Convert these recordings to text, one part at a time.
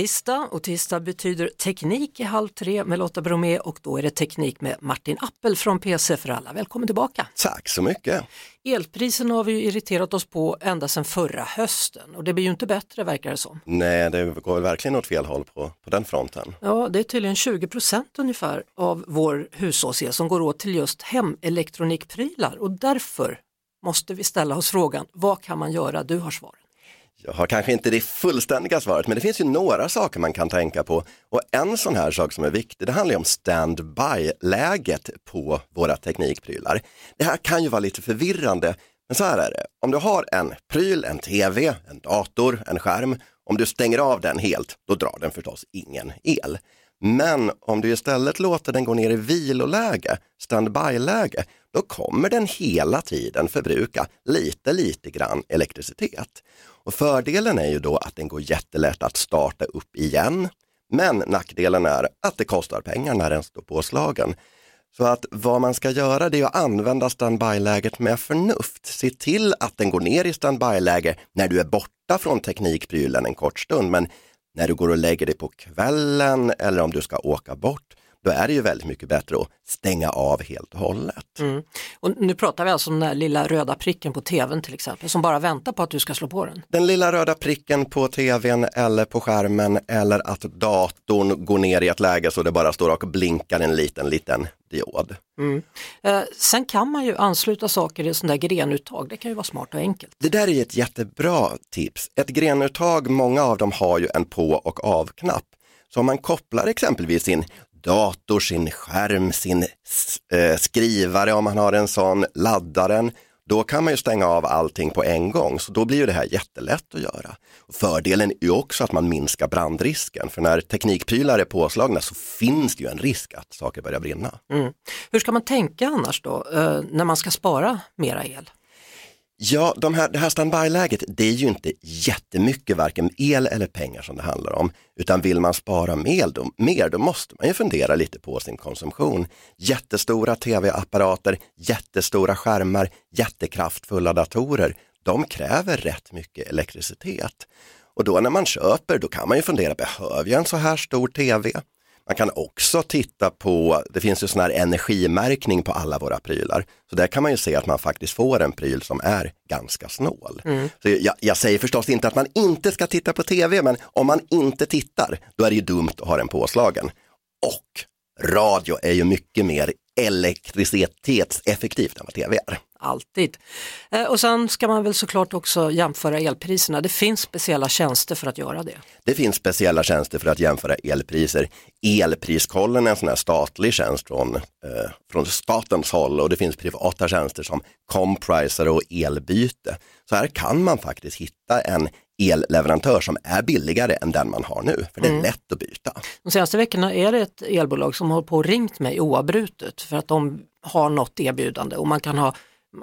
Tisdag och tisdag betyder teknik i Halv tre med Lotta Bromé och då är det teknik med Martin Appel från PC för alla. Välkommen tillbaka! Tack så mycket! Elpriserna har vi ju irriterat oss på ända sedan förra hösten och det blir ju inte bättre verkar det som. Nej, det går verkligen åt fel håll på, på den fronten. Ja, det är tydligen 20 procent ungefär av vår hushållsel som går åt till just hemelektronikprylar och därför måste vi ställa oss frågan, vad kan man göra? Du har svaren. Jag har kanske inte det fullständiga svaret, men det finns ju några saker man kan tänka på. Och en sån här sak som är viktig, det handlar ju om standby-läget på våra teknikprylar. Det här kan ju vara lite förvirrande, men så här är det. Om du har en pryl, en tv, en dator, en skärm, om du stänger av den helt, då drar den förstås ingen el. Men om du istället låter den gå ner i viloläge, standby-läge, då kommer den hela tiden förbruka lite, lite grann elektricitet. Och fördelen är ju då att den går jättelätt att starta upp igen. Men nackdelen är att det kostar pengar när den står påslagen. Så att vad man ska göra det är att använda standby-läget med förnuft. Se till att den går ner i standby-läge när du är borta från teknikprylen en kort stund. Men när du går och lägger dig på kvällen eller om du ska åka bort, då är det ju väldigt mycket bättre att stänga av helt och hållet. Mm. Och nu pratar vi alltså om den där lilla röda pricken på tvn till exempel, som bara väntar på att du ska slå på den. Den lilla röda pricken på tvn eller på skärmen eller att datorn går ner i ett läge så det bara står och blinkar en liten, liten diod. Mm. Eh, sen kan man ju ansluta saker i sådana där grenuttag, det kan ju vara smart och enkelt. Det där är ett jättebra tips. Ett grenuttag, många av dem har ju en på och av-knapp. Så om man kopplar exempelvis sin dator, sin skärm, sin eh, skrivare om man har en sån, laddaren, då kan man ju stänga av allting på en gång. Så då blir ju det här jättelätt att göra. Fördelen är ju också att man minskar brandrisken. För när teknikprylar är påslagna så finns det ju en risk att saker börjar brinna. Mm. Hur ska man tänka annars då, eh, när man ska spara mera el? Ja, de här, det här standby-läget, det är ju inte jättemycket varken el eller pengar som det handlar om. Utan vill man spara mer då, mer, då måste man ju fundera lite på sin konsumtion. Jättestora tv-apparater, jättestora skärmar, jättekraftfulla datorer, de kräver rätt mycket elektricitet. Och då när man köper, då kan man ju fundera, behöver jag en så här stor tv? Man kan också titta på, det finns ju sån här energimärkning på alla våra prylar. Så där kan man ju se att man faktiskt får en pryl som är ganska snål. Mm. Så jag, jag, säger förstås inte att man inte ska titta på tv, men om man inte tittar, då är det ju dumt att ha den påslagen. Och radio är ju mycket mer elektricitetseffektivt än vad tv är. Alltid. Eh, och sen ska man väl såklart också jämföra elpriserna. Det finns speciella tjänster för att göra det. Det finns speciella tjänster för att jämföra elpriser. Elpriskollen är en sån här statlig tjänst från, eh, från statens håll och det finns privata tjänster som Compriser och Elbyte. Så här kan man faktiskt hitta en elleverantör som är billigare än den man har nu, för det är mm. lätt att byta. De senaste veckorna är det ett elbolag som har på och ringt mig oavbrutet för att de har något erbjudande och man kan ha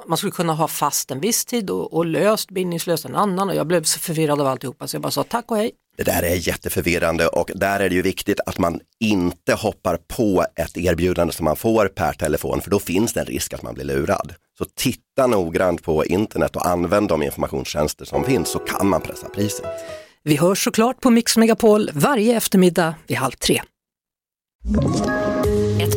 man skulle kunna ha fast en viss tid och, och löst, bindningslöst en annan och jag blev så förvirrad av alltihopa så jag bara sa tack och hej. Det där är jätteförvirrande och där är det ju viktigt att man inte hoppar på ett erbjudande som man får per telefon för då finns det en risk att man blir lurad. Så titta noggrant på internet och använd de informationstjänster som finns så kan man pressa priset. Vi hörs såklart på Mix Megapol varje eftermiddag vid halv tre.